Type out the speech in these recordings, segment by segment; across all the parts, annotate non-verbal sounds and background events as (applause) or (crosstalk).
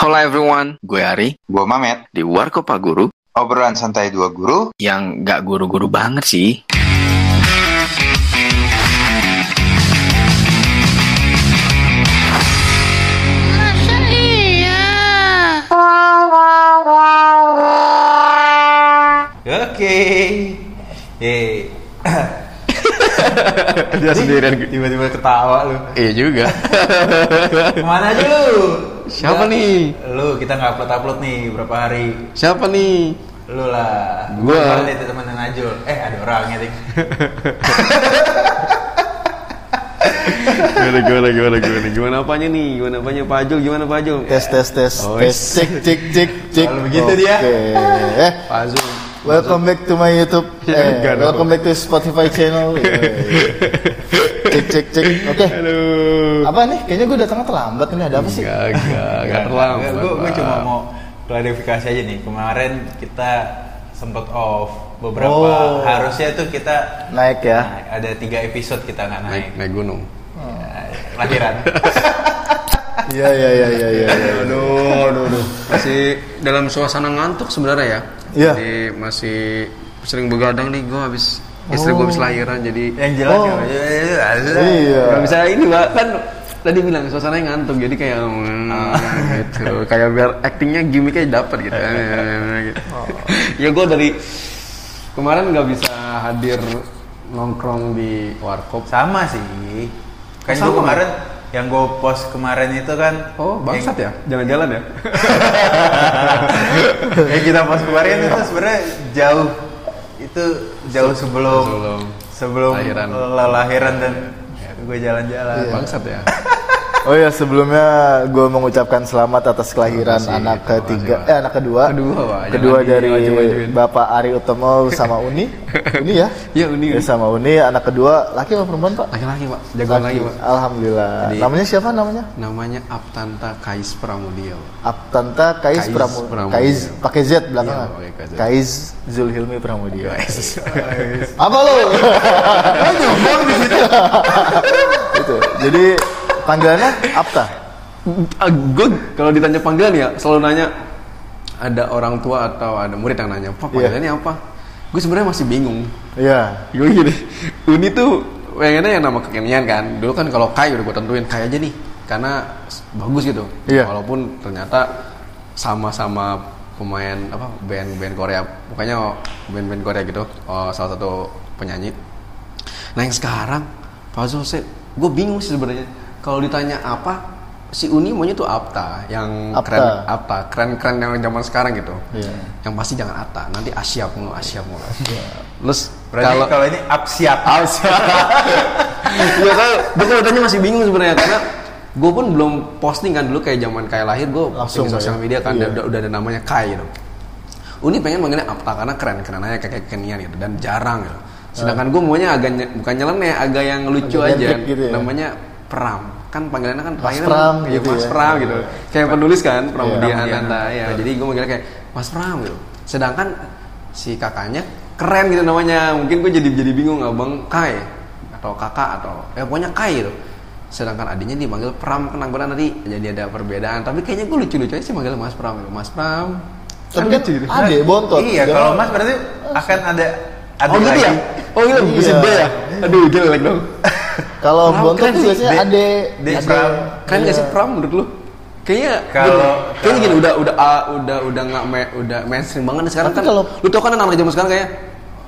Halo everyone, gue Ari Gua Mamet, di Warkopa Guru obrolan santai dua guru. yang gak guru-guru banget sih. Masa iya? Oke. (laughs) Dia sendirian. Tiba-tiba ketawa lu. Iya juga. (laughs) Ke mana aja lu? Siapa nih? Lu kita nggak upload upload nih berapa hari. Siapa nih? Lu lah. Gua. Kemarin itu teman Najul. Eh ada orangnya ding. (laughs) Gimana, gimana, gimana, gimana, gimana apanya nih? Gimana apanya Pak Jul? Gimana Pak Jul? Tes tes tes Oh, tes is- cek cek cek cek. Kalau begitu dia. Oke. Eh, Pak Jul. Welcome back to my YouTube. (laughs) Eh, welcome back to Spotify channel. (laughs) Eh, cek cek cek. Oke. Aduh. Apa nih? Kayaknya gue datangnya terlambat ini ada apa sih? Enggak, enggak, (laughs) enggak terlambat. Gue cuma mau klarifikasi aja nih. Kemarin kita sempet off beberapa. Oh. Harusnya tuh kita Naik ya. naik. ada tiga episode kita nggak naik. Naik, naik gunung. Ya, lahiran. Iya iya iya iya iya. iya. Aduh, aduh, aduh. Masih dalam suasana ngantuk sebenarnya ya. Iya. Jadi masih sering begadang nih gue habis istri gue habis lahiran jadi Yang jelas Oh. ya. Iya. nggak bisa ini mbak kan tadi bilang suasananya ngantuk jadi kayak hmm, gitu kayak biar actingnya gimmicknya dapet gitu, gitu. ya gue dari kemarin nggak bisa hadir nongkrong di warkop Sama sih. Kan Oh, sama, gue kemarin yang gue post kemarin itu kan oh bangsat ya? Jalan-jalan ya? (laughs) Yang kita post kemarin itu sebenarnya jauh. Itu jauh sebelum Sebelum sebelum lahiran. lahiran dan gue jalan-jalan. bangsat ya (laughs) Oh ya sebelumnya gue mengucapkan selamat atas kelahiran kasih, anak ketiga, eh anak kedua, Kedua, kedua Jangan dari dimaju-majuin. Bapak Ari Utomo sama Uni, (laughs) Uni ya? Iya, Uni. Ya, sama Uni, anak kedua laki apa perempuan pak? laki-laki pak jagoan lagi pak Alhamdulillah. Jadi- namanya siapa namanya? namanya Aptanta Kais Pramudia Pak. Abtanta Kais, Kais Pramu, Pramudia. Kais pakai Z belakangnya. Pakai Z. Kais Zulhilmi Pramudia. Kais. Apa lo? (laughs) Itu. Jadi panggilannya Apta. gue kalau ditanya panggilan ya selalu nanya ada orang tua atau ada murid yang nanya pak Iya. panggilannya apa gue sebenarnya masih bingung Iya. gue gini Uni tuh pengennya yang nama kekinian kan dulu kan kalau Kai udah gue tentuin Kai aja nih karena bagus gitu Iya. walaupun ternyata sama-sama pemain apa band-band Korea pokoknya band-band Korea gitu oh, salah satu penyanyi nah yang sekarang Pak saya gue bingung sih sebenarnya kalau ditanya apa si Uni maunya tuh Apta yang Apta. keren Apta keren-keren yang zaman sekarang gitu Iya. yang pasti jangan Atta nanti Asyap mulu Asyap mulu terus Berarti kalau, ini up siap. (laughs) Iya kan, gue kalau tanya masih bingung sebenarnya karena gue pun belum posting kan dulu kayak zaman kayak lahir gue posting Langsung di sosial ya? media kan Iya. udah, udah ada namanya Kai gitu. Uni pengen manggilnya Apta karena keren keren aja kayak kekinian gitu dan jarang gitu. Sedangkan gue maunya agak nye- bukan nyeleneh, agak yang lucu Agak aja. gitu ya? Namanya Pram. Kan panggilannya kan Mas Pram kayak gitu Mas ya? Pram gitu. Kayak penulis kan Pramudia Iya. Ananda ya. Jadi gue manggilnya kayak Mas Pram gitu. Sedangkan si kakaknya keren gitu namanya. Mungkin gue jadi jadi bingung abang Kai atau kakak atau ya pokoknya Kai gitu. Sedangkan adiknya dipanggil Pram kenang benar nanti jadi ada perbedaan. Tapi kayaknya gue lucu-lucu aja sih manggil Mas Pram gitu. Mas Pram. Tapi kan lucu gitu. ade bontot. Iya, Jangan- kalau Mas berarti akan ada ada Oh gitu lagi. ya? Oh gitu, Iya. bisa ya? Aduh, jelek dong. Kalau Pram bontot tuh sih. biasanya De- ade De ade- Pram. Keren gak sih Pram menurut lu? Kayaknya Kalau- kayaknya gini udah udah ah, udah udah nggak udah mainstream banget sekarang kan. kalau- lu tau kan anak-anak zaman sekarang kayak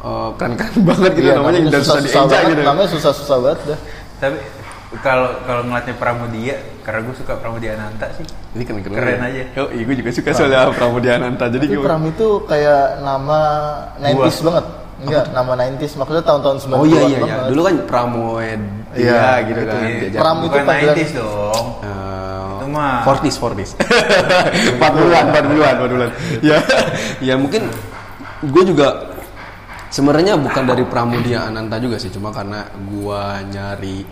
eh, keren-keren (laughs) banget gitu Iya, namanya udah susah, susah banget, gitu. Namanya susah-susah banget dah. Tapi kalau kalau ngeliatnya Pramudia, karena gue suka Pramudia Nanta sih. Ini keren keren. Keren aja. Yo, iya gue juga suka soalnya Pramudia Ananta. Jadi Tapi gue Pram itu kayak nama 90s banget. Enggak, nama 90s maksudnya tahun-tahun 90-an Oh iya iya iya. Dulu kan Pramoed Iya, gitu gitu. kan. Iya. Pram itu Bukan panggilan- 90s dong. Eh, Itu mah. Fortis, Fortis. (laughs) Empat bulan, empat bulan, empat bulan. (laughs) Ya, ya mungkin gue juga sebenarnya bukan dari Pramudia Ananta juga sih, cuma karena gua nyari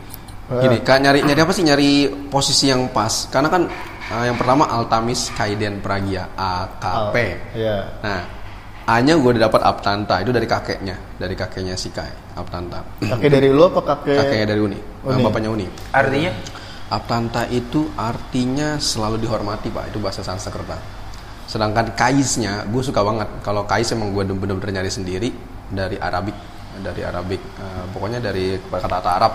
gini, kan nyari nyari apa sih? Nyari posisi yang pas. Karena kan eh, yang pertama Altamis Kaiden Pragia AKP. Iya. Nah, A-nya gue udah dapat Aptanta itu dari kakeknya, dari kakeknya si Kai, Aptanta. Kakek dari lu apa kakek? Kakeknya dari Uni, Uni. bapaknya Uni. Artinya Aptanta itu artinya selalu dihormati pak, itu bahasa Sanskerta. Sedangkan kaisnya, gue suka banget. Kalau kais emang gue bener-bener nyari sendiri dari Arabik, dari Arabik. Eh, pokoknya dari kata-kata Arab.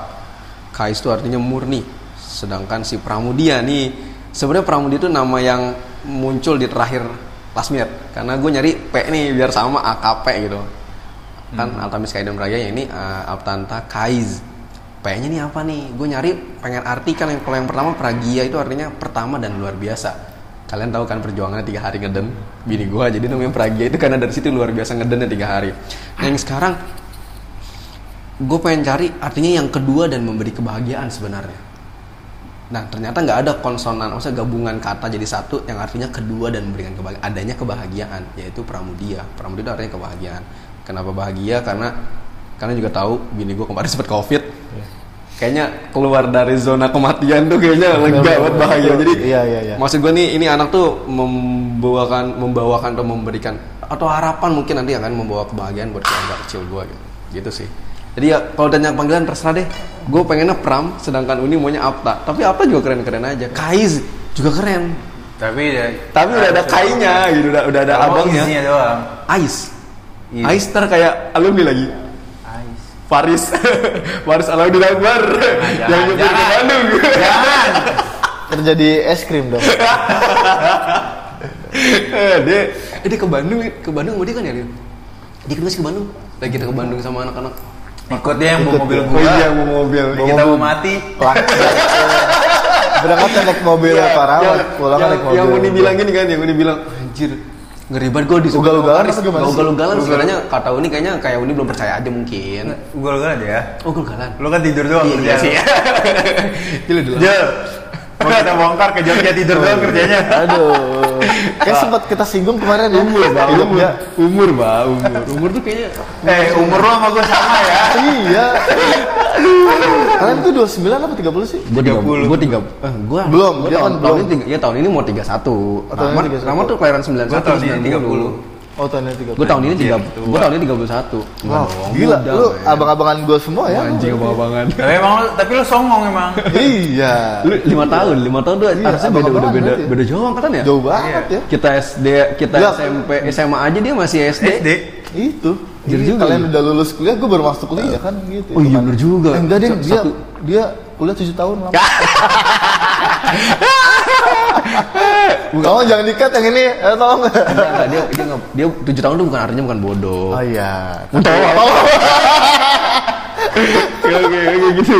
Kais itu artinya murni. Sedangkan si Pramudia nih, sebenarnya Pramudia itu nama yang muncul di terakhir Lasmir. Karena gue nyari P nih biar sama AKP gitu. Kan Altamis Kaidam Raya ini eh, Aptanta Kais. P-nya nih apa nih? Gue nyari pengen artikan yang kalau yang pertama Pragia itu artinya pertama dan luar biasa. Kalian tahu kan perjuangannya tiga hari ngeden bini gue jadi namanya Pragia itu karena dari situ luar biasa ngedennya tiga hari. Nah yang sekarang gue pengen cari artinya yang kedua dan memberi kebahagiaan sebenarnya. Nah ternyata nggak ada konsonan, maksudnya gabungan kata jadi satu yang artinya kedua dan memberikan kebahagiaan. Adanya kebahagiaan yaitu pramudia. Pramudia itu artinya kebahagiaan. Kenapa bahagia? Karena karena juga tahu bini gue kemarin (laughs) sempat covid. Kayaknya keluar dari zona kematian tuh kayaknya lega banget bahagia. Jadi Iya, iya, iya. maksud gue nih ini anak tuh membawakan membawakan atau memberikan atau harapan mungkin nanti akan membawa kebahagiaan buat keluarga kecil gue gitu. Gitu sih. Jadi ya kalau tanya panggilan terserah deh. Gue pengennya Pram, sedangkan Uni maunya Apta. Tapi Apta juga keren-keren aja. Kaiz juga keren. Tapi ya, Tapi udah ada kainya gitu, udah, udah ada abangnya. doang. Ais. Iya. Ais ter kayak alumni lagi. Ais. Faris. (laughs) Faris Alauddin Akbar. jangan, yang nyebut ke jangan. Bandung. Jangan. Kerja di es krim dong. (laughs) Eh, dia eh, dia ke Bandung, ke Bandung sama dia kan ya dia. Dia kan ke Bandung. Lagi kita ke Bandung sama anak-anak. Ikut dia yang bawa mobil gua. Oh iya, bawa mobil. Kita mau mati. Berangkatnya naik mobil Iya, Parawat, yang, pulang yang, naik mobil. yang Uni bilang gini kan, yang Uni bilang, anjir, ngeri banget gue di Ugal-ugalan gimana sih? Ugal-ugalan sebenarnya kata Uni kayaknya kayak Uni belum percaya aja mungkin. Gue aja ya. Oh, ugal-ugalan. Lu kan tidur doang. Iya, iya kerjaan. sih. (laughs) Gila dulu. Jel. Mau kita bongkar ke Jogja tidur doang kerjanya. Aduh. (laughs) Kayak sempat kita singgung kemarin ya. Umur. Di Umur, umur, Pak. Umur. Umur tuh kayaknya Eh, umur lu sama gue sama ya. Iya. (laughs) Kalian tuh 29 apa 30 sih? Gue 30 Gue 3 eh, gua, Belum, gua dia tahun, kan tahun belum. ini tiga, ya tahun ini mau 31 Oh, tahun ini Ramad, 31. Ramad tuh kelahiran 91 Gua tahun ini 90 Oh tahun ini 30. Gue tahun ini 3 Iya, Gue tahun ini 31 Enggak Wah, dong, gila. muda, Lu men. abang-abangan gue semua ya. Anjing abang-abangan Tapi emang tapi lu songong emang. (laughs) Iya. Lu 5 tahun, 5 tahun tuh Iya, harusnya beda, beda, beda, beda jauh angkatan ya? Jauh banget ya. Kita SD, kita Lah. SMP, SMA aja dia masih SD, SD. Itu. Jadi Iya, juga kalian udah lulus kuliah, gue baru masuk kuliah kan gitu. Oh iya, bener juga. Eh, enggak deh, Satu- dia satu- dia kuliah 7 tahun lama. (laughs) (laughs) Kamu jangan dikat yang ini, eh, tolong. Enggak, enggak, dia, dia, nggak- dia 7 tahun tuh bukan artinya bukan bodoh Oh iya. Oke, oke, oke gitu.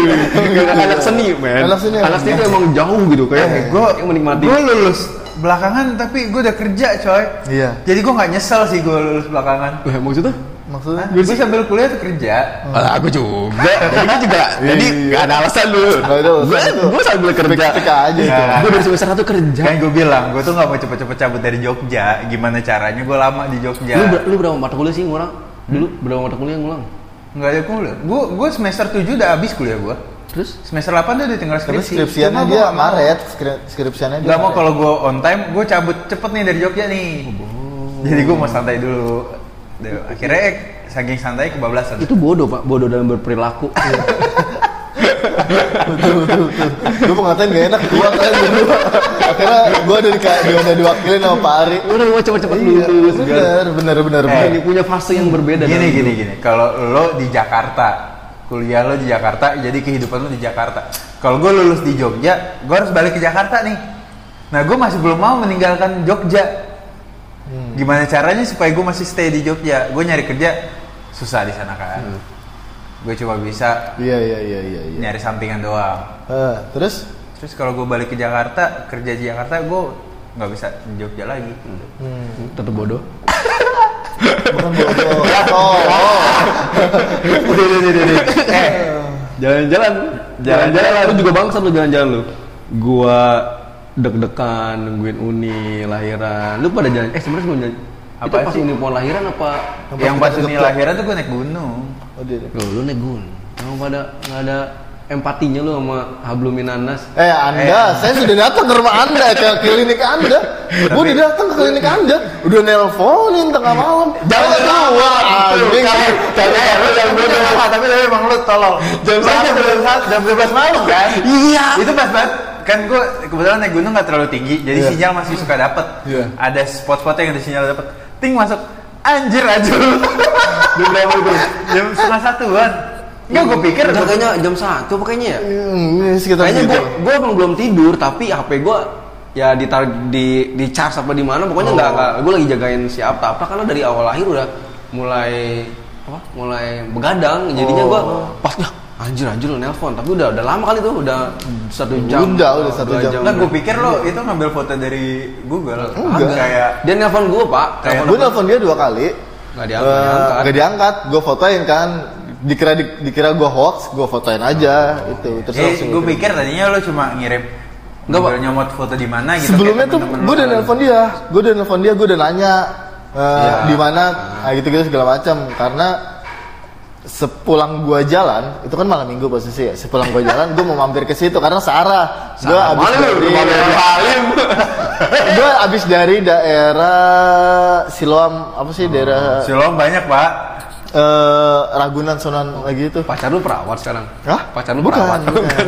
(laughs) Anak seni, men. Anak seni, Anak seni itu emang jauh gitu, kayak Eh, gua yang menikmati. Gue lulus belakangan tapi gue udah kerja coy. Iya. Jadi gue nggak nyesel sih gue lulus belakangan. Eh, maksudnya? Maksudnya? Gue sambil kuliah tuh kerja. Ah, aku juga. Jadi gue juga. Jadi Iya. gak ada alasan lu. Gue gue sambil kerja. Spek-spek aja itu. Nah. Gue dari semester satu kerja. Kan gue bilang, gue tuh nggak mau cepet-cepet cabut dari Jogja. Gimana caranya gue lama di Jogja. Lu, ber- lu berapa mata kuliah sih ngulang? Dulu berapa mata kuliah ngulang? Nggak ada kuliah. Gue gue semester 7 udah habis kuliah gue. Terus? Semester 8 tuh udah tinggal Tapi skripsi. skripsiannya Cuma dia mau. Maret, skri- skripsiannya dia. Gak mau kalau gue on time, gue cabut cepet nih dari Jogja nih. Jadi gue mau santai dulu. Duh, Akhirnya eh, saking santai kebablasan. Itu bodoh pak, bodoh dalam berperilaku. (laughs) Gue mau ngatain gak enak, kalian berdua. Akhirnya gue udah, di, dia udah diwakilin sama Pak Ari. Udah mau cepet-cepet Iya, lulus. biar- bener, bener, bener, Eh, bener. Ini punya fase yang berbeda. gini gini gini kalau lo di Jakarta kuliah lo di Jakarta jadi kehidupan lo di Jakarta kalau gue lulus di Jogja gue harus balik ke Jakarta nih nah gue masih belum mau meninggalkan Jogja gimana caranya supaya gue masih stay di Jogja gue nyari kerja susah di sana kan gue cuma bisa Iya, iya, iya, iya. iya. nyari sampingan doang Eh, terus? terus kalau gue balik ke Jakarta kerja di Jakarta gue nggak bisa di Jogja lagi Hmm. Tetap bodoh. Bukan bodoh. (laughs) Oh, oh. (laughs) Udah, udah, udah, udah. Eh, jalan-jalan, jalan-jalan. Lu juga bangsa lu jalan-jalan lu. Gua deg-degan nungguin uni lahiran. Lu pada jalan? Eh sebenarnya sebelum jalan. Apa itu pas sih? uni mau lahiran apa? yang pas Jogja. lahiran tuh gue naik gunung Oh, dia. dia. Loh, lu naik gun. Emang pada nggak ada empatinya lu sama Habluminanas. Eh Anda, saya sudah datang ke rumah Anda, ke klinik Anda. Gue udah datang ke klinik Anda, udah nelponin tengah malam. Jangan keluar, anjing. jam berapa? Tapi tapi emang lu tolol. Jam satu jam satu jam 12 malam kan? Iya. Itu pas banget kan gue kebetulan naik gunung nggak terlalu tinggi, jadi Iya. sinyal masih suka dapet. Iya. Ada spot-spot yang ada sinyal dapet. Ting masuk, anjir aja. (laughs) Jam berapa itu? Jam setengah satuan. Enggak, gue pikir Udah kayaknya jam satu apa kayaknya ya? Hmm, ini sekitar Kayaknya gue gue emang belum tidur tapi HP gue ya ditaruh di di charge apa di mana pokoknya nggak nggak gue lagi jagain si Apta Apta karena dari awal lahir udah mulai apa mulai begadang jadinya gue pas anjir anjir lo nelpon tapi udah udah lama kali tuh udah satu jam Udah, udah satu dua jam. Nah, gue pikir lo itu ngambil foto dari Google. Enggak. Kayak dia nelpon gue pak Kayak- Gue nelfon dia dua kali. Nggak diangkat, Eh, diangkat. nggak diangkat. Gue fotoin kan. Dikira di- dikira gue hoax, gue fotoin aja itu. Terus Eh, gue pikir tadinya lo cuma ngirim Enggak, Pak. nyomot foto di mana gitu. Sebelumnya tuh gue udah nelfon dia, gue udah nelfon dia, gue udah nanya eh, Iya. di mana, nah, gitu-gitu segala macam. Karena sepulang gue jalan, itu kan malam minggu posisi ya. Sepulang gue jalan, gue mau mampir ke situ karena Sarah. Gue Sarah, abis dari, gue (laughs) abis dari daerah Siloam apa sih daerah Siloam banyak, Pak. Eh, Ragunan Sunan lagi itu. pacar lu perawat sekarang Hah? pacar lu bukan, perawat bukan.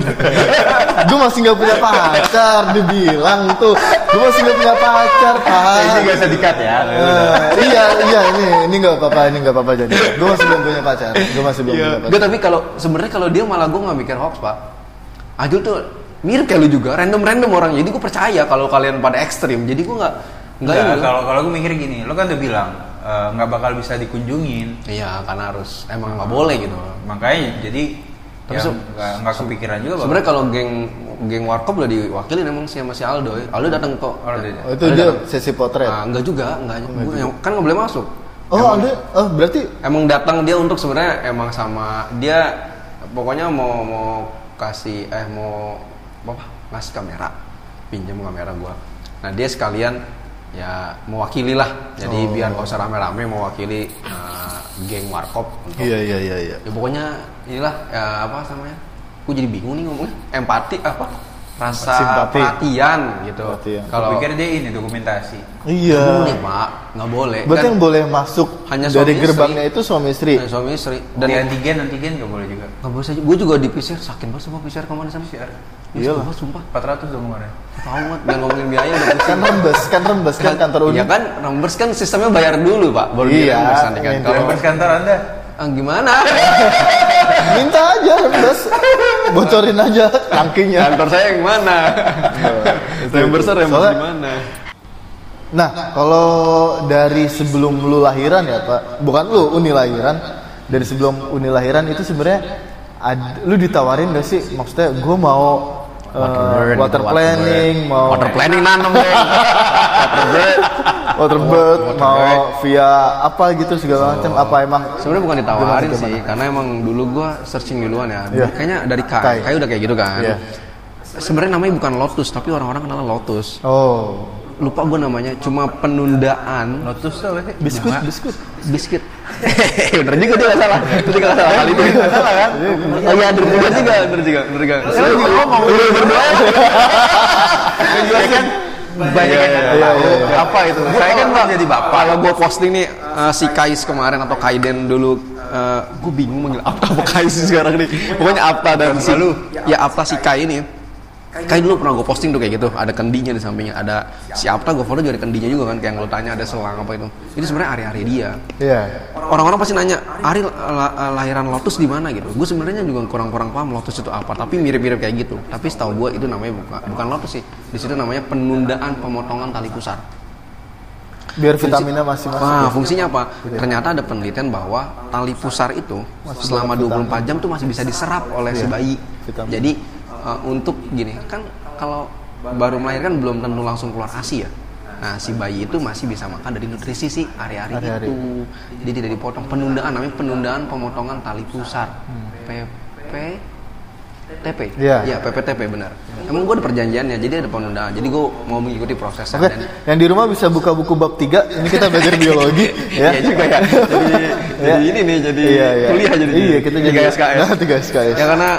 (laughs) gue masih nggak punya pacar, dibilang tuh. Gue masih nggak punya pacar, pak. Ini gak usah dikat ya. Eh, iya, iya ini ini nggak apa-apa, ini nggak apa-apa jadi. Gue masih belum punya pacar. Gue masih belum punya Gue pacar. tapi kalau sebenarnya kalau dia malah gue nggak mikir hoax pak. Ajul tuh mirip kayak lu juga, random-random orang. Jadi gue percaya kalau kalian pada ekstrim. Jadi gue nggak nggak kalau kalau gue mikir gini, lo kan udah bilang eh, nggak bakal bisa dikunjungin. Iya karena harus emang nggak boleh gitu. Makanya jadi Tapi ya, nggak nggak kepikiran juga. Sebenarnya kalau geng geng warkop udah diwakilin emang si sama si Aldo. ya. Aldo datang kok. Oh, Oh, itu Aldo dia datang. sesi potret. Ah, enggak juga, enggak. Gua yang- kan nggak boleh masuk. Oh, ada. Oh, berarti Emang datang dia untuk sebenarnya emang sama dia pokoknya mau mau kasih eh mau apa ngasih kamera pinjam kamera gua nah dia sekalian ya mewakili lah jadi biar gak usah rame-rame mewakili eh, geng warkop untuk Iya, iya, iya, iya. ya pokoknya inilah ya apa namanya gue jadi bingung nih ngomongnya. Empati apa rasa Simpati. perhatian gitu Perhatian. kalau pikir dia ini dokumentasi. nggak Iya. boleh pak nggak boleh Berarti Kan yang boleh masuk Hanya dari suami gerbangnya istri. itu suami istri. eh, suami istri Dan dan antigen antigen nggak boleh juga. Gak boleh saja. Gue juga di PCR sakit banget sama PCR kemarin sama PCR. Iya sumpah. 400 dong kemarin. Tahu banget. Jangan ngomongin biaya udah pusing. Kan rembes, kan rembes kan kantor uni. Iya kan, rembers kan sistemnya bayar dulu pak. Baru Iya, nanti kan. Kalau Rembes kantor anda. ah, gimana? (laughs) Minta aja rembes. (laughs) Bocorin aja tangkinya. Kantor saya yang mana? Rembersnya rembers Soalnya- di mana? Nah, kalau dari sebelum lu lahiran ya, Pak. Bukan lu uni lahiran. Dari sebelum uni lahiran itu sebenarnya lu ditawarin gak sih? Maksudnya gue mau eh, water gitu, planning, mau Water planning nanam dong. Waterbird. waterbird, mau via apa gitu segala macam. Apa emang Sebenarnya bukan ditawarin Gimana, sih, karena emang dulu gua searching duluan ya. Iya. Kayaknya dari Kai. Kai. Kai udah kayak gitu kan. Iya. Sebenarnya namanya bukan Lotus, tapi orang-orang kenal Lotus. Oh, Lupa gua namanya, cuma penundaan Lotus tuh apa biskut, Bunga. biskut. biskuit. (laughs) Bener juga dia nggak salah. Itu nggak salah. Kali itu nggak salah kan? Oh iya, bener juga juga, bener juga, bener juga. Saya juga ngomong, lu berdua. kan banyak yang iya, iya, iya. apa itu. Saya kan jadi bapak. Kalau gue posting nih eh, si Kais kemarin atau Kaiden dulu, gue bingung manggil Apta apa Kais sekarang nih. Pokoknya Apta dan si ya Apta si Kai ini. Kai dulu pernah gue posting tuh kayak gitu, ada kendinya di sampingnya, ada si Apta gue follow juga ada kendinya juga kan, kayak yang lo tanya ada selang apa itu. Itu sebenarnya hari-hari dia. Iya. Orang-orang pasti nanya, Ari la- lahiran Lotus di mana gitu. Gue sebenarnya juga kurang-kurang paham Lotus itu apa, tapi mirip-mirip kayak gitu. Tapi setahu gue itu namanya bukan bukan Lotus sih. Di situ namanya penundaan pemotongan tali pusar. Biar vitaminnya masih masuk. Ya. fungsinya apa? Ternyata ada penelitian bahwa tali pusar itu selama 24 jam tuh masih bisa diserap oleh si bayi. Vitamin. Jadi uh, untuk gini, kan kalau baru melahirkan belum tentu langsung keluar ASI ya. Nah, si bayi itu masih bisa makan dari nutrisi si hari-hari itu. Jadi tidak dipotong penundaan namanya penundaan pemotongan tali pusar. PP TP. Iya. Iya, PPTP benar. Emang gue ada perjanjiannya, jadi ada penundaan. Jadi gue mau mengikuti prosesnya Oke, dan yang di rumah bisa buka buku bab 3. Ini kita belajar biologi (laughs) ya. Iya juga ya. Jadi, jadi ini nih jadi Iya, iya. kuliah jadi. Iya, kita jadi SKS. (laughs) Nah, tiga SKS. Ya karena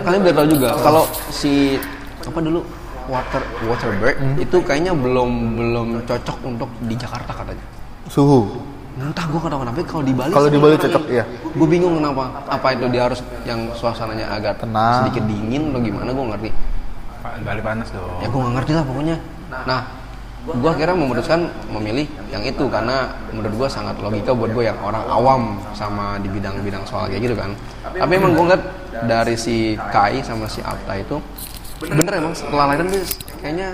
kalian udah tahu juga kalau si apa dulu water waterbird Hmm. itu kayaknya belum belum cocok untuk di Jakarta katanya. Suhu. Entah gue kenapa kenapa kalau di Bali. Kalau di Bali cocok, iya. Gue bingung kenapa. Apa itu dia harus yang suasananya agak Tenang. sedikit dingin atau gimana gue ngerti. Bali panas dong. ya gue nggak ngerti lah pokoknya nah gue akhirnya memutuskan memilih yang itu karena menurut gue sangat logika buat gue yang orang awam sama di bidang-bidang soal kayak gitu kan. Tapi emang gue ngeliat dari si Kai sama si Apta itu bener emang setelah lahiran dia kayaknya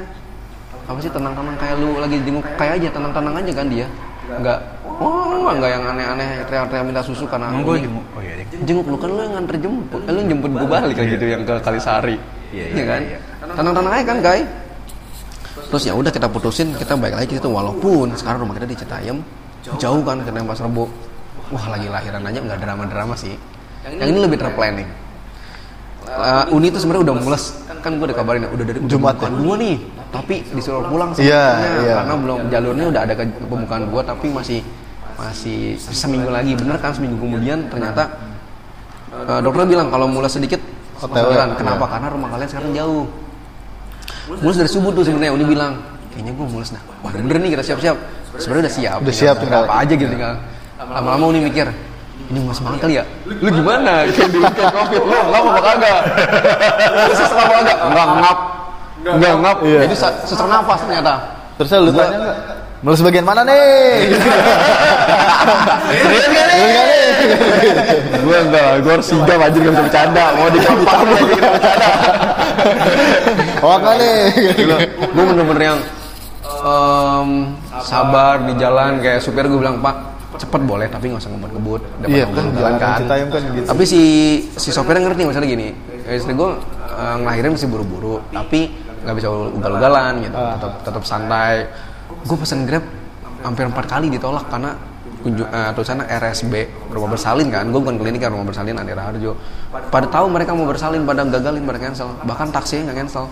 apa sih tenang-tenang kayak lu lagi jenguk kayak aja tenang-tenang aja kan dia. Nggak oh nggak yang aneh-aneh teriak-teriak minta susu karena Emang gue jenguk. Oh iya, jenguk lu kan lu yang nganter jemput eh, lu yang jemput gue balik kayak gitu yang ke Kalisari. Iya, Iya iya, kan? iya. tenang-tenang aja kan Kai terus ya udah kita putusin kita balik lagi ke situ walaupun sekarang rumah kita di Citayam jauh kan ke Pas Rebo wah lagi lahiran aja nggak drama-drama sih yang ini lebih terplanning Eh, Uni itu sebenarnya udah mules kan gue udah kabarin ya, udah dari udah Jumat pembukaan gua nih tapi disuruh pulang Iya, sebenarnya iya. karena belum jalurnya udah ada ke pembukaan gua tapi masih masih seminggu lagi bener kan seminggu kemudian ternyata eh, dokter bilang kalau mules sedikit jalan. Kenapa? iya. Karena rumah kalian sekarang jauh. Mulus dari subuh tuh sebenarnya Uni bilang, kayaknya gue mulus dah. Wah bener nih kita siap-siap. Sebenarnya udah siap. Udah siap, tinggal- apa aja gitu tinggal. Lama-lama Uni mikir, ini mulus banget kali ya. Lu gimana? Kayak (laughs) di kayak covid lu ngap apa kagak? (laughs) Lu sesak apa kagak? Enggak ngap. Enggak ngap. Iya. Jadi sa- sesak nafas ternyata. Terus lu tanya nggak? Mulus bagian mana nih? (laughs) Serius gak nih? gue enggak, gue harus sigap aja gak bisa bercanda. Mau di kampak lagi kita bercanda. Oh nih? gue bener-bener yang em, sabar di jalan kayak supir gue bilang pak cepet boleh tapi nggak usah ngebut-ngebut dapat Iya, ngebut kan, jalan Citayam kan gitu. tapi si si sopirnya ngerti masalah gini istri gue eh, ngelahirin mesti buru-buru tapi nggak bisa ugal-ugalan gitu Ah. tetap tetap santai gue pesen grab hampir empat kali ditolak karena kunjung eh, tulisannya RSB rumah bersalin kan? Gue bukan klinik kan rumah bersalin Andi Raharjo. Pada tahu mereka mau bersalin pada gagalin pada cancel. Bahkan taksinya nggak cancel.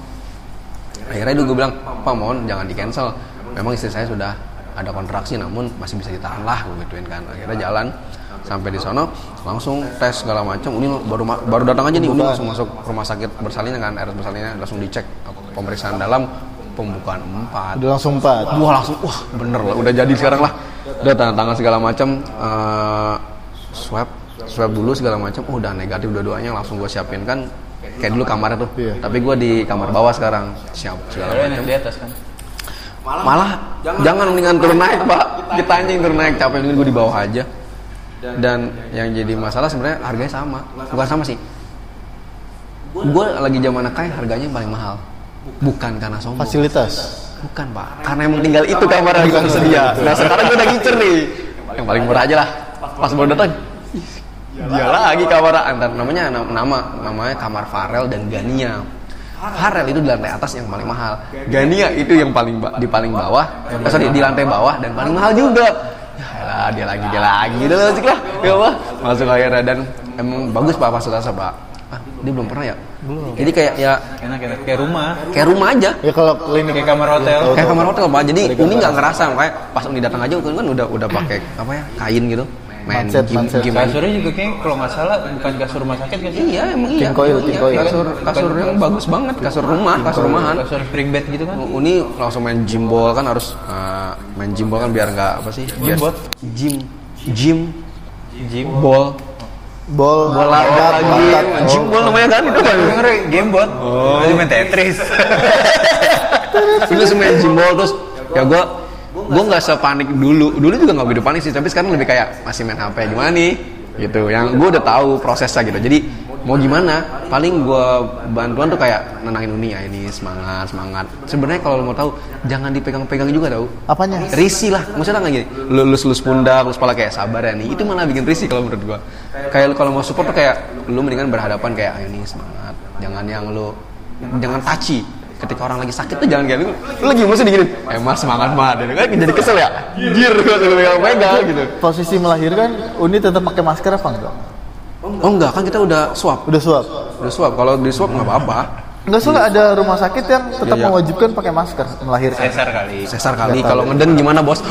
Akhirnya itu gue bilang pak mohon jangan di cancel memang istri saya sudah ada kontraksi namun masih bisa ditahan lah gue gituin kan. Akhirnya jalan sampai di sono langsung tes segala macam. Ini baru baru datang aja nih ini langsung masuk rumah sakit bersalin kan RS bersalinnya. Langsung dicek pemeriksaan dalam pembukaan empat. Udah langsung empat. wah langsung wah bener lah udah jadi sekarang lah udah tanda tangan segala macam eh, swab swab dulu segala macam oh, udah negatif dua-duanya langsung gue siapin. Kan kayak dulu kamarnya tuh. Iya. tapi gue di kamar bawah sekarang. Siap segala macam yang di atas kan? malah jangan. mendingan turun naik pak. Kita yang turun naik capek mendingan gue di bawah aja. Dan yang jadi masalah sebenarnya harganya sama. Bukan sama sih. Gue lagi zaman kai harganya yang paling mahal. Bukan karena sombong. Fasilitas. Bukan pak, karena emang tinggal itu kamar yang tersedia. Nah sekarang gue udah ngincer nih, yang paling murah aja lah. Pas baru datang, dia lagi kamar antar namanya nama namanya kamar Farel dan Gania. Farel itu di lantai atas yang paling mahal. Gania itu yang paling di paling bawah, eh, sorry di lantai bawah dan paling mahal juga. Ya elah, dia lagi dia lagi, udah masuk lah, ya apa? Masuk akhirnya dan emang bagus pak fasilitasnya pak. Ah, dia belum pernah ya? Belum. Jadi kayak ya Enak enak kayak rumah. kayak rumah aja Ya kalau klinik Kayak kamar hotel. kayak kamar hotel pak jadi Uni nggak ngerasa makanya pas Uni datang aja kan udah udah pakai apa ya kain gitu main Kasurnya juga kayaknya kalau nggak salah bukan kasur rumah sakit kan sih? iya emang iya King coil, Iya, coil. kasur kasur yang bagus banget kasur rumah kasur rumahan Kasur spring bed gitu kan? Uni langsung main gym ball kan harus uh, main gym ball kan biar nggak apa sih biar ball? gym gym Gym. ball bol bola lagi batak. gym ball namanya kan itu kan Denger gamebot. Oh. Main Tetris. Itu semua gym ball terus ya gue gue nggak sepanik dulu dulu juga nggak begitu panik sih tapi sekarang lebih kayak masih main HP gimana nih gitu. Yang gue udah tahu prosesnya gitu. Jadi mau gimana? Paling gue bantuan tuh kayak nenangin Uni ya ini semangat semangat. Sebenarnya kalau lo mau tahu jangan dipegang-pegang juga tau Apanya? risi lah. Maksudnya nggak gini? Lu lus lus pundak lus kepala kayak sabar ya nih. Itu malah bikin risi kalau menurut gua. Kayak kalau mau support tuh kayak lu mendingan berhadapan kayak ayo nih semangat. Jangan yang lu jangan taci ketika orang lagi sakit tuh jangan kayak lu lu lagi mesti diginin eh mas semangat mah kan jadi kesel ya jir pegang pegang gitu Posisi melahirkan Uni tetap pakai masker apa enggak? oh enggak kan kita udah swab Udah suap. udah swab kalau di swab nggak apa-apa Enggak soalnya ada rumah sakit yang tetap Iya, iya. mewajibkan pakai masker melahirkan. Sesar kali. sesar kali kalau ngeden gimana bos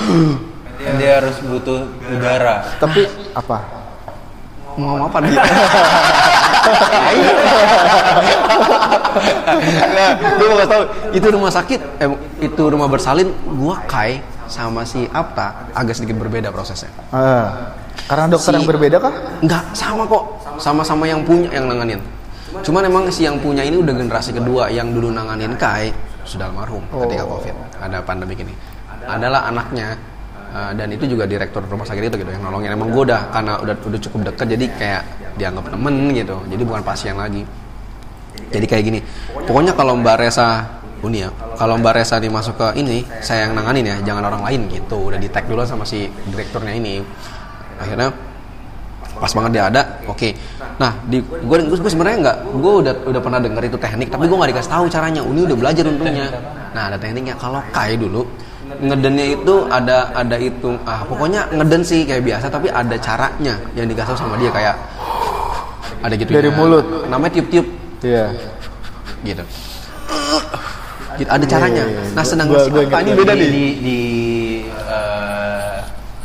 Dia harus butuh udara. Tapi apa? mau apa dia? (laughs) nah, gue mau kasih tahu itu rumah sakit, eh, itu rumah bersalin, gua Kai sama si Apta agak sedikit berbeda prosesnya. Ah, karena dokter Si- yang berbeda kah? Enggak sama kok, sama-sama yang punya yang nanganin. Cuman emang si yang punya ini udah generasi kedua yang dulu nanganin Kai sudah almarhum ketika Oh. covid ada pandemi ini adalah anaknya uh, dan itu juga direktur rumah sakit itu gitu yang nolongin emang gue udah karena udah udah cukup deket jadi kayak dianggap temen gitu. Jadi bukan pasien lagi. Jadi kayak gini. Pokoknya kalau Mbak Resa Uni ya kalau Mbak Resa nih masuk ke ini saya yang nanganin ya jangan orang lain gitu. Udah di tag dulu sama si direkturnya ini. Akhirnya pas banget dia ada oke. Nah di gue gue sebenarnya nggak gue udah udah pernah denger itu teknik tapi gue nggak dikasih tahu caranya. Uni udah belajar untungnya. Nah ada tekniknya. Kalau Kai dulu ngedennya itu ada ada hitung ah pokoknya ngeden sih kayak biasa tapi ada caranya yang dikasih sama dia kayak ada gitu Dari mulut. namanya tiup-tiup. Iya. gitu. Gitu, ada caranya. Iya, iya, iya. nah sedangkan Gua- gua Apa ingat ini gua. beda di nih. Di di, eh,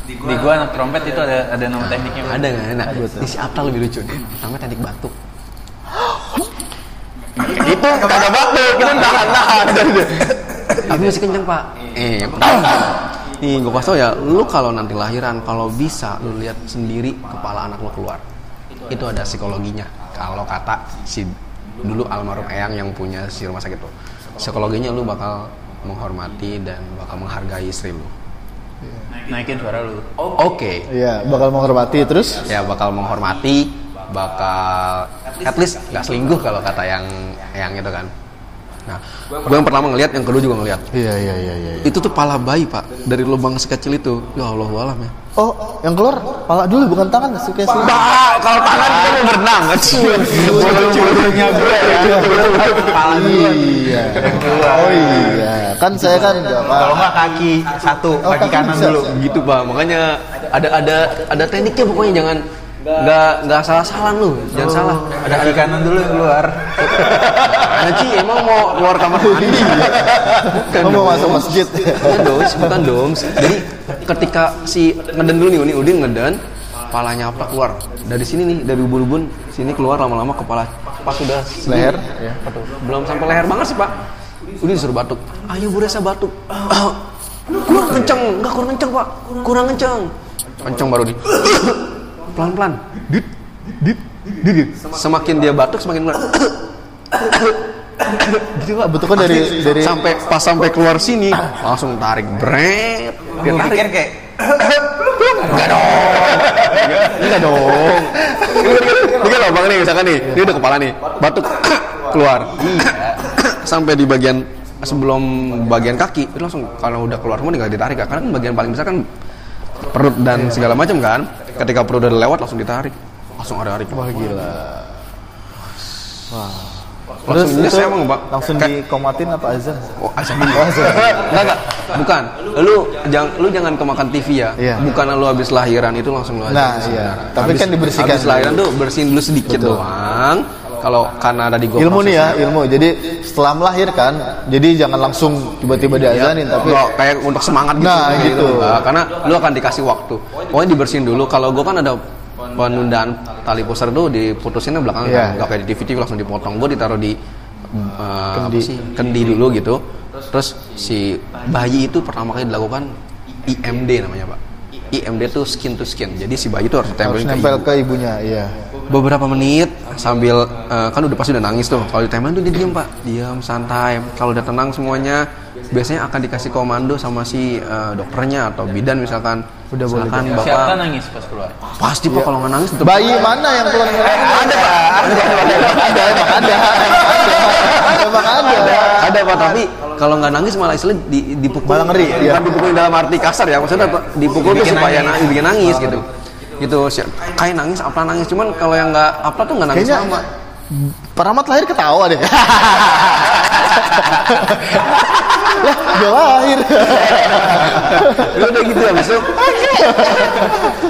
di gua anak trompet itu ada ada nama tekniknya ada nggak? Nah di si lebih lucu nih namanya teknik batuk. Itu kagak batuk. Kita tahan tahan tapi masih kenceng pak eh nih gue kasih tau ya lu kalau nanti lahiran kalau bisa lu lihat sendiri kepala anak lu keluar. Itu ada psikologinya. Kalau kata si dulu almarhum Eyang yang punya si rumah sakit tuh psikologinya lu bakal menghormati dan bakal menghargai istri lu. Naikin suara lu. Oke. Iya, bakal menghormati terus. ya bakal menghormati bakal at least nggak selingkuh kalau kata yang yang itu kan nah gue yang pertama ngelihat yang kedua juga ngelihat Iya, iya, iya, iya. itu tuh pala bayi pak dari lubang sekecil itu ya Allah alam ya Oh, yang keluar pala dulu bukan tangan sih kayak sih. Pak, kalau tangan kita mau berenang kan bulunya gue ya Iya. Oh iya, kan saya kan kalau nggak kaki satu Oh, kaki kaki kanan bisa, dulu gitu pak makanya ada ada ada tekniknya pokoknya jangan nggak nggak salah salah lu jangan salah ada kaki kanan dulu yang keluar Ci? Emang mau keluar kamar mandi. Bukan mau masuk masjid. bukan dong bukan dong. Jadi ketika si ngeden dulu nih Uni Udin ngeden palanya apa keluar. Dari sini nih dari ubun-ubun sini keluar lama-lama kepala pas sudah Leher, ya. betul. belum sampai leher banget sih pak. Udin disuruh batuk. Ayo Bu Resa batuk. Ah, kurang kenceng. Nggak kurang kenceng pak. Kurang kenceng. Kenceng baru di. (coughs) Pelan-pelan. Dit dit dit dit. semakin dia batuk semakin keluar gitu pak Bentuknya dari dari sampai pas sampai keluar sini langsung tarik bret dia gue tarik pikir kayak enggak dong. Enggak dong. Ini kan lubang nih misalkan nih ini udah kepala nih. Batuk keluar. Sampai di bagian sebelum bagian kaki itu langsung kalau udah keluar semua tinggal ditarik kan karena kan bagian paling besar kan perut dan segala macam kan. Ketika perut udah lewat langsung ditarik. Langsung ada tarik wah gila Terus langsung itu emang pak langsung Kayak- dikomatin apa azan? Oh, azan dulu. enggak, enggak. Bukan. Lu jangan lu jangan kemakan TV ya. Iya. Bukan lu habis lahiran itu langsung lu azan. Nah, iya. Tapi kan dibersihkan Habis lahiran tuh bersihin dulu sedikit Betul. doang. Kalau karena ada di Ilmu nih ya, ilmu. Jadi setelah melahirkan, jadi jangan langsung tiba-tiba diazanin, tapi Nggak, kayak untuk semangat gitu. Nah, gitu. Nah, karena lu akan dikasih waktu. Pokoknya dibersihin dulu. Kalau gua kan ada penundaan tali pusar tuh diputusinnya belakangan Iya. kan. Nggak kayak di TV TV langsung dipotong. Gua ditaruh di uh, Kendi. apa sih? Kendi dulu gitu. Terus si bayi itu pertama kali dilakukan IMD namanya, Pak. IMD tuh skin to skin. Jadi si bayi itu harus harus ditempelin ke nempel ibu ke ibunya, iya. beberapa menit sambil eh, kan udah pasti udah nangis tuh kalau ditempelin tuh dia diam pak diam santai kalau udah tenang semuanya biasanya akan dikasih komando sama si eh, dokternya atau bidan misalkan. Udah boleh silakan siapa bapak nangis pas keluar? Pasti pak. Kalau nggak nangis tetap Bayi mana yang keluar? ada pak. Ada ada, emang ada. Emang ada. ada pak. Tapi kalau nggak nangis malah istilah di, dipukul. Malah ngeri, bukan iya. dipukul dalam arti kasar ya. Maksudnya dipukul tuh supaya nangis. nangis, bikin nangis gitu. Gitu. Kayak nangis apa nangis. Cuman kalau yang nggak apa tuh nggak nangis Kayaknya sama. Paramat lahir ketawa deh. (laughs) Lah, dia lahir. Ya udah gitu habis itu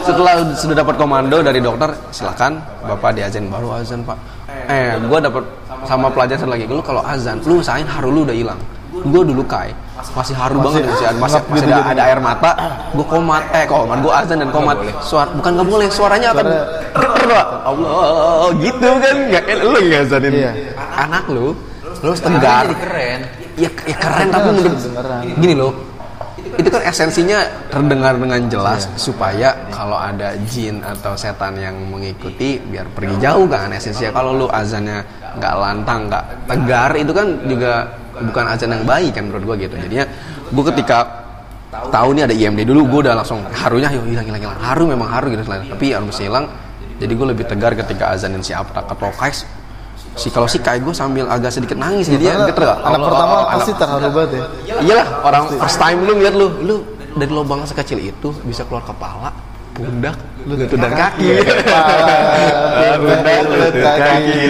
setelah sudah dapat komando dari dokter silakan bapak diazan baru azan pak. Eh gue dapat sama pelajaran satu lagi. Lu kalau azan lu usahain haru lu udah hilang. Gue dulu kai masih haru banget masih masih, masih, gitu ada, jadi. ada air mata gue komat. Eh komat gue azan dan komat. Suara bukan nggak boleh suaranya akan Suara- Allah gitu kan? Nggak lu lagi ngazanin Iya. anak lu harus tegar jadi keren. Ya, ya keren tapi harus menurut gini loh. Itu kan esensinya terdengar dengan jelas supaya kalau ada jin atau setan yang mengikuti biar pergi jauh kan esensinya. Kalau lu azannya nggak lantang nggak tegar itu kan juga bukan azan yang baik kan menurut gue gitu. Jadinya gue ketika tahu nih ada IMD dulu gue udah langsung harunya yuk hilang hilang hilang. Haru memang haru gitu tapi haru masih hilang. Jadi gue lebih tegar ketika azanin si atau Kais si kalau si Kai gue sambil agak sedikit nangis jadi Karena gitu gak? anak pertama pasti terharu banget ya. iyalah orang first time lu lihat lu lu dari lubang sekecil itu bisa keluar kepala pundak lutut dan kaki. Kepala, (laughs) pundak lutut kaki.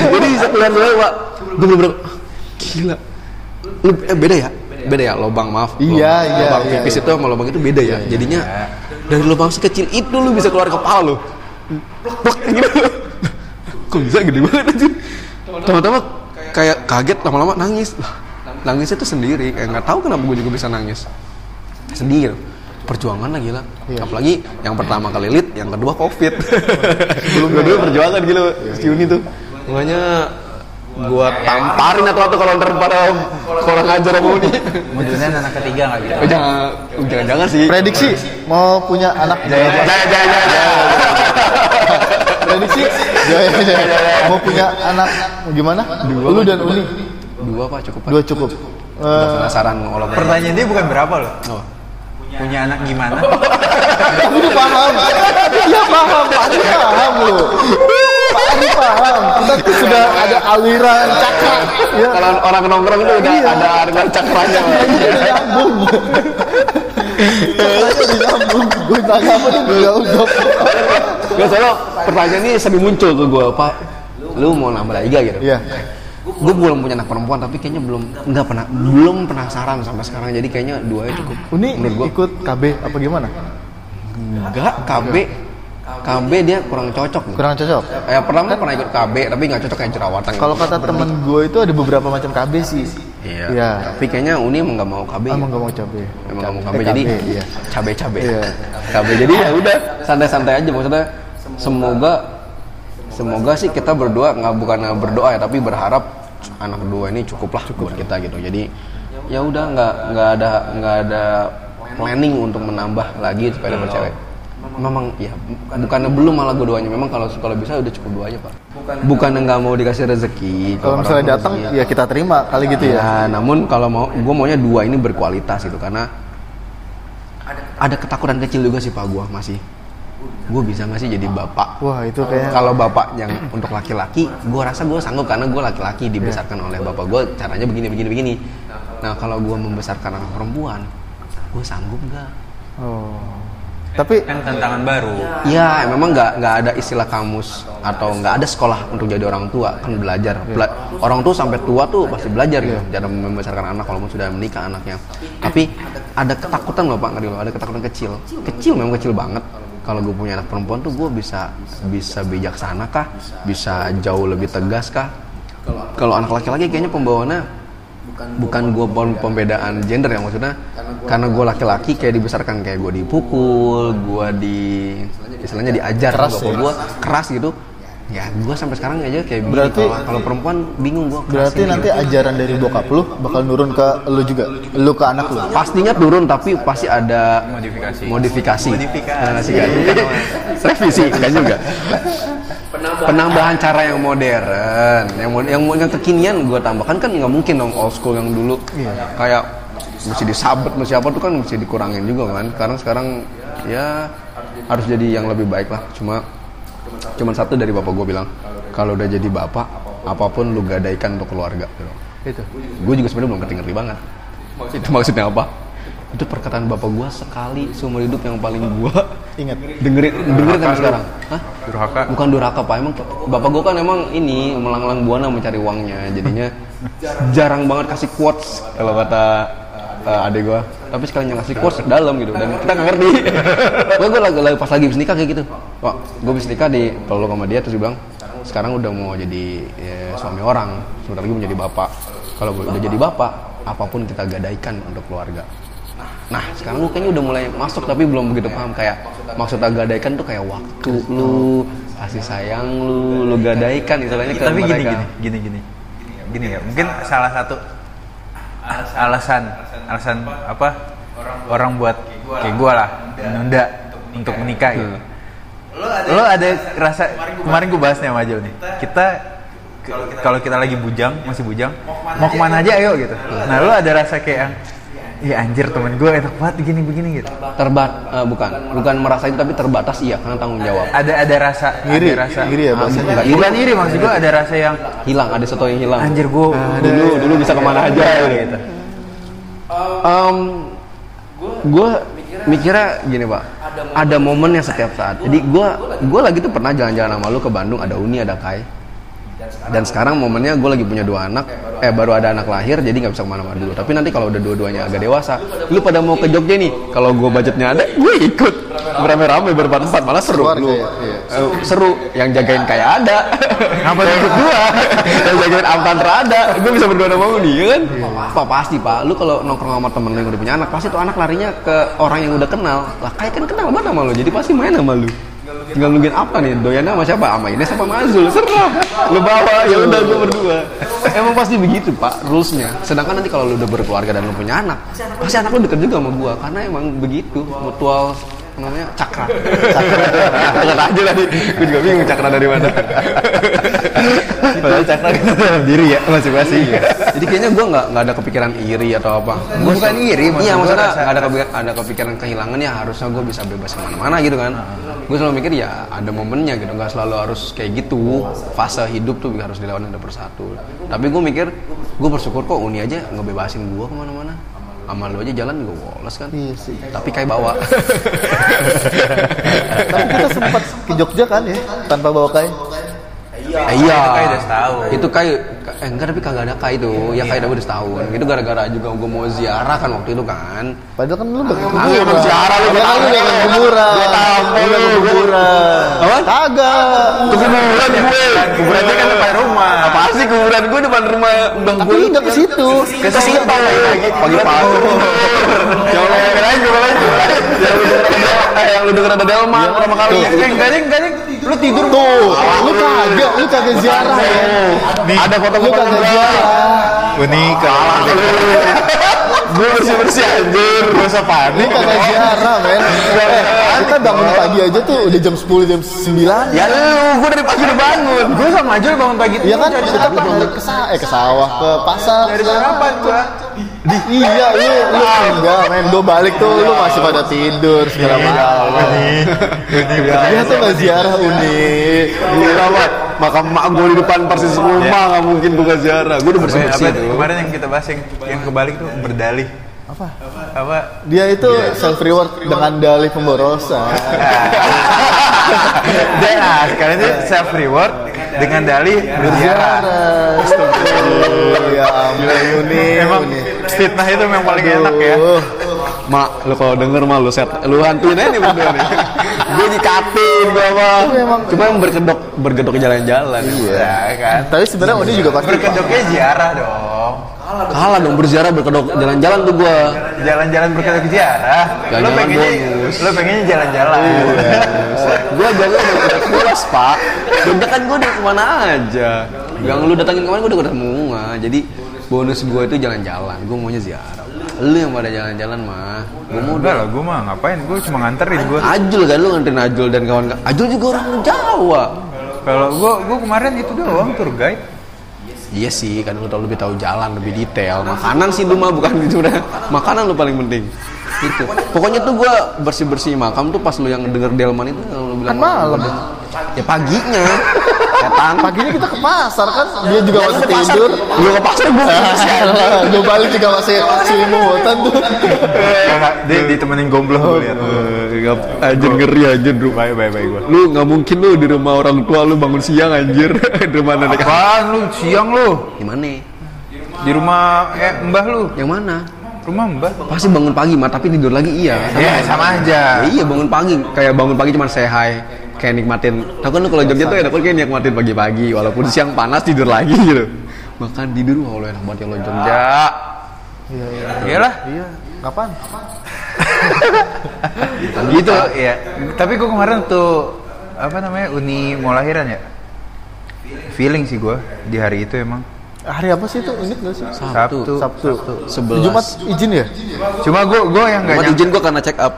Jadi bisa keluar dulu pak. Gue bener gila. Lu eh, beda ya? Beda ya lubang maaf. Iya, lubang, iya, lubang iya, tipis iya. itu sama lubang itu beda ya. Jadinya dari lubang sekecil itu lu bisa keluar kepala lu. Gitu kok bisa gede banget aja teman-teman kayak kaget lama-lama nangis. Nangisnya tuh sendiri. Kayak nggak tahu kenapa gue juga bisa nangis. Sendiri. Perjuangan lah. Gila Iya. apalagi yang pertama kali lit yang kedua covid. (laughs) Belum kedua perjuangan gila si Uni tuh. Makanya gua tamparin atau atau kalau ntar pada orang ngajar sama Uni. Mudah-mudahan anak ketiga nggak gitu. Oh, jangan jangan jangan sih. Prediksi mau punya anak jangan jangan jangan, jangan. Prediksi Jaya, jaya. mau punya anak gimana? Lu dan Uni dua pak cukup pak dua cukup. Udah Eh, penasaran kalau Pertanyaan dia bukan berapa loh. Oh. Punya anak gimana? Tapi dia paham. Dia paham, Pak Ari paham lu. Pak Ari paham. Kita tuh sudah ada aliran cakra. Ya. kalau orang nongkrong itu udah Iya. ada harga cakranya. Ini nyambung. Cakranya udah nyambung. Gue tanya apa tuh. Gak soalnya pertanyaan ini sering muncul ke gue, Pak. Lu mau nambah lagi gak gitu? Iya. Gue belum punya anak perempuan, tapi kayaknya belum nggak pernah belum penasaran sampai sekarang. Jadi kayaknya dua ya cukup. Uni menurut gue ikut KB apa gimana? enggak KB KB dia kurang cocok. nih. Kurang cocok. Ya pertama pernah ikut KB, tapi nggak cocok kayak jerawatan. Kalau kata temen gue itu ada beberapa macam KB sih. Iya. Iya. Tapi kayaknya Uni emang nggak mau KB. Emang gak mau KB. Emang nggak mau KB, Eh, jadi iya. cabe-cabe. Iya. KB jadi ya udah santai-santai aja maksudnya. Semoga semoga sih kita berdua nggak bukan berdoa ya tapi berharap anak dua ini cukup lah buat kita gitu. Jadi ya udah nggak nggak ada nggak ada planning untuk menambah lagi supaya dapat cewek. Memang ya bukannya belum malah gue doanya memang kalau kalau bisa udah cukup dua aja pak. Bukannya nggak mau dikasih rezeki. Kalau misalnya orang datang rezeki. ya kita terima kali gitu ya. Ya, namun kalau mau, gue maunya dua ini berkualitas gitu karena ada ketakutan kecil juga sih pak gue masih. Gue bisa nggak sih jadi bapak? Wah itu kayak Kalau bapak yang untuk laki-laki, gue rasa gue sanggup karena gue laki-laki dibesarkan oleh bapak gue. Caranya begini, begini, begini. Nah kalau gue membesarkan anak perempuan, gue sanggup nggak? Oh. Tapi Kan tantangan baru. Ya, memang nggak nggak ada istilah kamus atau nggak ada sekolah untuk jadi orang tua kan belajar. Bela- orang tua sampai tua tuh pasti belajar gitu, cara membesarkan anak walaupun sudah menikah anaknya. Tapi ada ketakutan loh Pak Ngeri loh, ada ketakutan kecil. Kecil memang kecil banget. Kalau gue punya anak perempuan tuh gue bisa bisa bijaksana kah, bisa jauh lebih tegas kah? Kalau anak laki-laki kayaknya pembawaannya bukan gue pembedaan gender ya maksudnya karena gue laki-laki kayak dibesarkan kayak gue dipukul gue di istilahnya diajar Keras bapak ya? gue keras gitu ya gue sampai sekarang aja kayak. Berarti- kalau kalau perempuan bingung gue berarti nanti ajaran dari bokap lu bakal nurun ke lu juga, lu ke anak lu. pastinya turun tapi pasti ada Modifikasi. modifikasi Modifikasi. Modifikasi. (laughs) revisi kan juga (laughs) penambahan. Cara yang modern yang yang yang kekinian gue tambahkan kan nggak mungkin dong old school yang dulu. Kayak mesti disabet mesti apa tuh kan mesti dikurangin juga kan. Karena sekarang ya harus jadi yang lebih baik lah. Cuma cuman satu dari bapak gue bilang kalau udah jadi bapak apa pun lu gadaikan untuk keluarga. Gitu. Itu. gue juga sebenarnya belum ngerti-ngerti banget. Itu maksudnya apa itu perkataan bapak gue sekali seumur hidup yang paling gue Ingat. dengerin dengerin sampai sekarang. Hah? Durhaka. bukan durhaka pak. Emang bapak gue kan emang ini melanglang buana mencari uangnya. Jadinya jarang banget kasih quotes. Kalau kata uh, adik gue tapi sekalinya ngasih quotes dalam gitu dan kita nggak ngerti. (laughs) Gue gue lagi, lagi- pas lagi habis nikah kayak gitu. Pak gue habis nikah di peluk sama dia terus dia bilang sekarang udah mau jadi ya, suami orang. Sebentar lagi mau jadi bapak. Kalau udah jadi bapak apa pun kita gadaikan untuk keluarga Nah, sekarang lu kayaknya udah mulai masuk tapi belum begitu paham kayak maksud gadaikan tuh kayak waktu lu, kasih sayang lu, lu gadaikan istilahnya ke Tapi gini mereka. gini gini gini. Gini ya, mungkin salah satu alasan alasan apa orang buat kayak gua lah menunda untuk menikah gitu. Lo ada rasa kemarin gue bahasnya sama Ajo nih. Kita kalau kita lagi bujang masih bujang mau ke mana aja ayo gitu nah lu ada rasa kayak yang Iya anjir temen gue enak banget begini begini gitu. terbat eh, bukan bukan merasa itu tapi terbatas iya karena tanggung jawab Ada ada rasa Ngiri, ada rasa ngiri ya Ah, bahasanya. bukan. Bukan iri maksud gue ada rasa yang hilang ada sesuatu yang hilang anjir gue dulu dulu bisa ke mana aja gitu. gue mikirnya gini pak, ada momennya setiap saat. Jadi gue gue lagi tuh pernah jalan-jalan sama lu ke Bandung, ada Uni, ada Kai. Dan sekarang momennya gue lagi punya dua anak, eh baru ada anak lahir, jadi nggak bisa ke mana-mana dulu. Tapi nanti kalau udah dua-duanya agak dewasa, lu pada mau ke Jogja nih, kalau gue budgetnya ada, gue ikut beramai-ramai berempat-empat malah seru Keluarga lu. ya, iya. Eh, seru, yang jagain kayak ada. Ngapa ikut gua? yang jagain Amtantra ada, gue bisa berdua sama Uni, ya kan? Pak pasti pak, lu kalau nongkrong sama temen lu yang udah punya anak, pasti tuh anak larinya ke orang yang udah kenal. Lah kayak kan kenal banget sama lu, jadi pasti main sama lu. Tinggal nungguin apa nih? Doyannya sama siapa? Sama Ines sama Mazul. Serah. Lu bawa, ya udah gue berdua. Emang pasti begitu pak, rulesnya. Sedangkan nanti kalau lu udah berkeluarga dan lu punya anak, pasti anak lu deket juga sama gua, karena emang begitu mutual namanya cakra. Cakra aja tadi. Gue juga bingung cakra dari mana. Padahal cakra kan dalam diri ya masing-masing. Jadi kayaknya gue nggak nggak ada kepikiran iri atau apa. Gua Bukan iri, maksud Iya maksudnya nggak ada kepikiran, ada kepikiran kehilangan ya harusnya gue bisa bebas ke mana-mana gitu kan. Gue selalu mikir ya ada momennya gitu, nggak selalu harus kayak gitu. Fase hidup tuh harus dilawan satu persatu. Tapi gue mikir gue bersyukur kok Uni aja ngebebasin gue ke mana-mana. Sama lu aja jalan gue woles kan. Iya sih. Tapi kayak bawa. (laughs) Tapi kita sempat ke Jogja kan ya, tanpa bawa kai. Eh, iya. Itu kayak udah. Itu kayak eh enggak tapi kagak ada kai itu. Ya kayak udah setahun. Itu gara-gara juga gue mau ziarah kan waktu itu kan. Padahal kan lu udah ke Ah, kuburan. emang siaran lu, kan lu udah ke kuburan. Gua tahu, Lu udah kuburan. Apa? Kagak. Kuburan gue. kuburannya kan depan rumah. Apa sih kuburan gue depan rumah bang Tapi gue? lu nggak ke situ. Ke situ pagi pagi pagi. Yang lo yang gue lu denger ada yang lu denger ada Delman pertama kali. Tuh. Eh, enggak deh, enggak deh. Lu tidur Tuh, lu kagak, lu kagak ziarah ya. Ada Lu foto-foto kagak ziarah. Unik Gue bersih bersih anjir. Gue usah Lu panik. kagak ziarah, men. Eh, kita bangun pagi aja tuh udah jam 10 jam 9. Ya lu, gue dari pagi udah bangun. Gue sama Ajul bangun pagi Iya kan, kita sarapan. dari ke eh ke sawah, ke pasar. Dari sarapan gua. Iya, lu lu enggak, men. Gue balik tuh lu masih pada tidur segala macam. Dia tuh nggak ziarah unik. Iya, Pak. Makam mak gue di depan persis rumah, nggak mungkin buka ziarah. Gue udah bersih Apa, bersih tuh. kemarin yang kita bahas yang, yang kebalik tuh berdalih. Apa? Apa? Dia itu self reward dengan dalih pemborosan. (laughs) (laughs) Dan nah, sekarang itu self reward dengan dalih berziarah. Astagfirullah, ya ampun unik. Emang fitnah itu memang paling enak ya. Mak, lu kalau denger mah lu set, lu hantuin aja nih berdua nih. gue dikatin gue mah. Cuma yang berkedok bergedok jalan-jalan. Ya kan. Tapi sebenarnya Uni juga pasti Berkedoknya ziarah dong. Kalah dong berziarah berkedok jalan-jalan tuh gue. Jalan-jalan berkedok ziarah. Lo pengennya bonus. lo pengennya jalan-jalan. gue jalan udah pulas pak. Udah kan gue udah ke mana aja. Yang lu datangin kemarin gue udah ketemu. Jadi bonus gue itu jalan-jalan. Gue maunya ziarah. Lu yang pada jalan-jalan mah. Gue mau Udah lah, gue mah ngapain? Gue cuma nganterin gue. Ajul kan lu nganterin Ajul dan kawan Ajul juga orang Jawa. Kalau gue gue kemarin itu doang tour guide. Iya sih, kan lu tau lebih tahu jalan, lebih detail. Makanan sih lu mah bukan itu udah. Makanan lu paling penting. Itu. Pokoknya tuh gua bersih-bersih makam tuh pas lu yang denger Delman itu lu bilang Kan malam. Ya paginya. Setan. paginya kita ke pasar kan. Dia juga masih tidur. Lu ke pasar gua (laughs) Gue balik juga masih selimutan tuh. Dia ditemenin gombloh gue lihat. Anjir ngeri anjir lu. Baik baik baik gue. Lu nggak mungkin lu di rumah orang tua lu bangun siang anjir. (laughs) di rumah nenek. Apaan lu siang lu? Gimana? Di rumah eh mbah lu. Yang mana? Rumah mbah. Pasti bangun pagi mah tapi tidur lagi iya. Ya sama aja. Ya iya bangun pagi kayak bangun pagi cuma say hi kayak nikmatin tau kan lu kalau Jogja tuh enak banget kayak nikmatin pagi-pagi walaupun siang panas tidur lagi (laughs) gitu makan tidur wah lu enak banget ya lo Jogja Iya, iya. Iyalah. Iya. Kapan? (laughs) gitu ya. Tapi gue kemarin tuh apa namanya uni mau lahiran ya. Feeling sih gue di hari itu emang. Hari apa sih itu? Unik gak sih? Sabtu. Sabtu. Sebelas. Jumat izin ya? Cuma gue gue yang nggak izin gua karena check up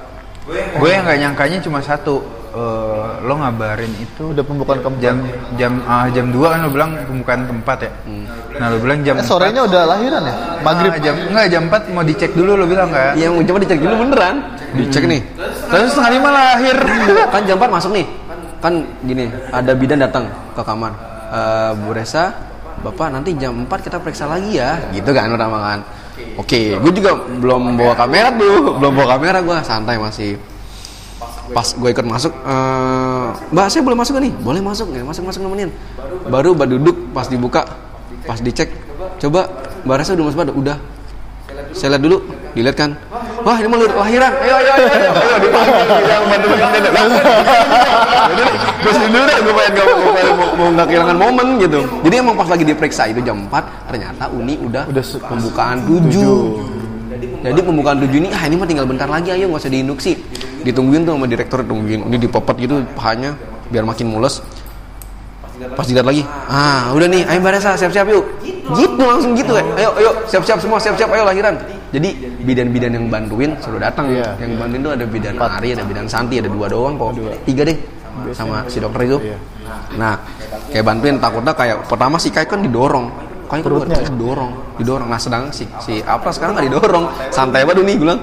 gue yang nggak nyangkanya cuma satu. Eh, lo ngabarin itu Udah pembukaan keempat. jam jam ah, jam 2 kan lo bilang pembukaan tempat ya. Nah, lo bilang jam Eh, sorenya udah lahiran ya? Maghrib. Ah, jam enggak jam 4 mau dicek dulu lo bilang kan. Iya, mau coba dicek dulu beneran. Dicek nih. Terus setengah lima lahir. (laughs) kan jam 4 masuk nih. Kan gini, ada bidan datang ke kamar. Eh, Bu Resa, Bapak nanti jam 4 kita periksa lagi ya. Gitu kan pertama kan. Oke, gue juga belum bawa kamera tuh, belum bawa kamera gue, santai masih. Pas gue ikut masuk, eh, Mbak saya boleh masuk gak nih? Boleh masuk, ya masuk masuk nemenin. Baru mbak duduk, pas dibuka, pas dicek, coba Mbak Resa udah masuk pada, udah. Saya lihat dulu, dilihat kan. Wah ini mau lahiran, ayo ayo ayo, ayo, ayo dipanggil yang bantu bantu Terus dulu deh, gue pengen gak mau, nggak kehilangan momen gitu. Jadi emang pas lagi diperiksa itu jam 4 ternyata Uni udah, Udah pembukaan 7 Jadi pembukaan 7 ini, ah ini mah tinggal bentar lagi ayo nggak usah diinduksi. Ditungguin tuh sama direktur tungguin, ini dipepet gitu pahanya biar makin mulus. Pas dilihat lagi, ah udah nih, ayo Mbak Resa siap-siap yuk. Gitu langsung gitu ya. Ayo ayo siap-siap semua, siap-siap ayo lahiran. Jadi bidan-bidan yang bantuin suruh datang. Iya. Yang bantuin tuh ada bidan Ari, ada bidan Santi, ada dua doang kok. Tiga deh sama si dokter itu. Nah, kayak bantuin takutnya kayak pertama si Kai kan didorong. Kai kan Perutnya. didorong, didorong. Nah, sedang si si Apra sekarang nggak didorong, santai banget nih gue bilang.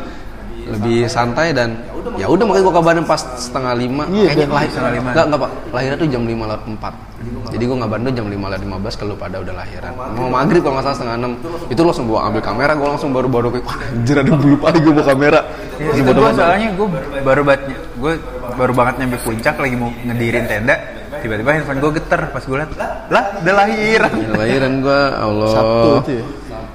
Lebih santai dan ya udah makanya gue kabarin pas setengah lima Iya, kayaknya lahir setengah lima. Enggak, enggak pak. Lahirnya tuh jam 5 lewat 4. Jadi gue ngabarin tuh jam 5 lewat 15 kalau pada udah lahiran. Mau maghrib kalau nggak salah setengah 6. Itu lo langsung bawa ambil kamera, gue langsung baru-baru kayak, wah anjir ada bulu pali gue bawa kamera. Ya, Terus itu gue soalnya gue baru banget gue baru banget nyampe puncak lagi mau ngedirin tenda tiba-tiba handphone gue geter pas gue liat lah udah lahir Ya, lahiran gue, Allah. Sabtu itu ya?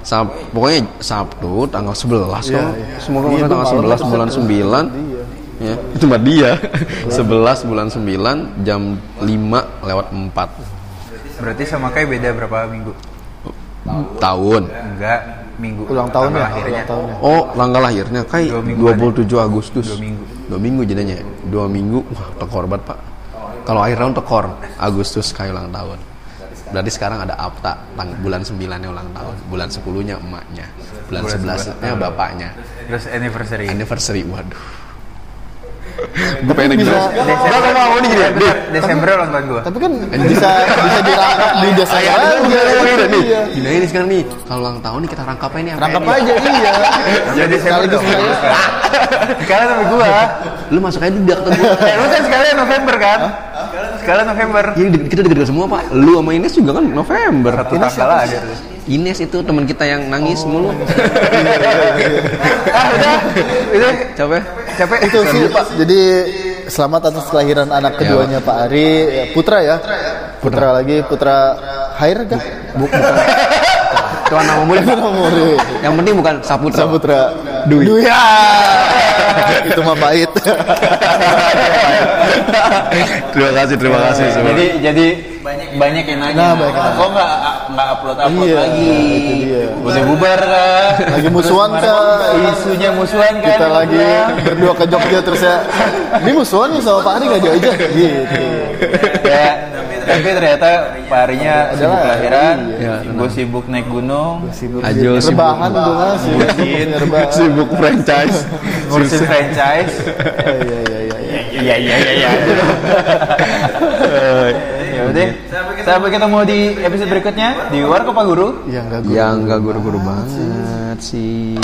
Sab, pokoknya Sabtu tanggal 11 Iya, kok. iya. Semoga Iya, tanggal gua 11 malam bulan kesel. 9. Iya. Ya, itu mah dia. (laughs) 11 bulan 9 jam 5 lewat 4 berarti sama kayak beda berapa minggu tahun. enggak minggu Ulang tahun ya? lahirnya Ulang tahunnya. Oh, tanggal lahirnya kayak Dua mingguan 27 Agustus. Dua minggu. Dua minggu jadinya. Dua minggu. Wah, tekor banget, Pak. Kalau akhir tahun tekor. Agustus kayak ulang tahun. Berarti sekarang ada Apta tang bulan 9 nya ulang tahun, bulan 10 nya emaknya, bulan, Bulan 11 nya bapaknya. terus anniversary Anniversary, waduh. Gue pengen bisa- gitu. Enggak, enggak mau nih gini. Desember ulang tahun gue Tapi kan bisa bisa dirangkap di desa Kayak ada aja. udah nih. Iya. Gini nih sekarang nih. Kalau ulang tahun nih kita rangkap aja nih apa Rangkap ya nih? aja iya. jadi Desember Sekaligus dong sekarang sama gue Lu masuk aja dulu biar ketemu. eh lu kan sekalian November kan sekalian November. Di- kita deket-deket semua, Pak. Lu sama Ines juga kan November. satu tanggal aja Ines itu teman kita yang nangis mulu. (laughs) ah udah. Udah. Capek? capek. Itu sih jadi selamat atas kelahiran anak keduanya Pak. Ari. Ya, Putra ya. Putra. Lagi Putra Hair kah? Itu nama mulia. Muri. Yang penting bukan Saputra. Saputra Dwi. Dwi. Ya. (laughs) Itu mah pahit. (laughs) terima kasih, terima kasih semua. jadi jadi banyak banyak yang nanya Nah, banyak yang nanya. kok nggak nggak upload upload Iya, lagi itu dia. udah bubar kah Lagi musuhan kah? isunya musuhan kan Kita lagi berdua ke Jogja terus ya. Ini musuhan nih sama Pak Ari gak diajak gitu. ya tapi ternyata Pak Arinya sibuk Adalah, lahiran iya. gue sibuk naik gunung. Sibuk Ajo sibuk. rebahan sibuk franchise. ngurusin franchise. (laughs) Iya iya iya iya. iya iya iya iya. Ya udah sampai ketemu di episode berikutnya. Di Warkop Pak Guru. Yang enggak Yang gak guru-guru banget sih.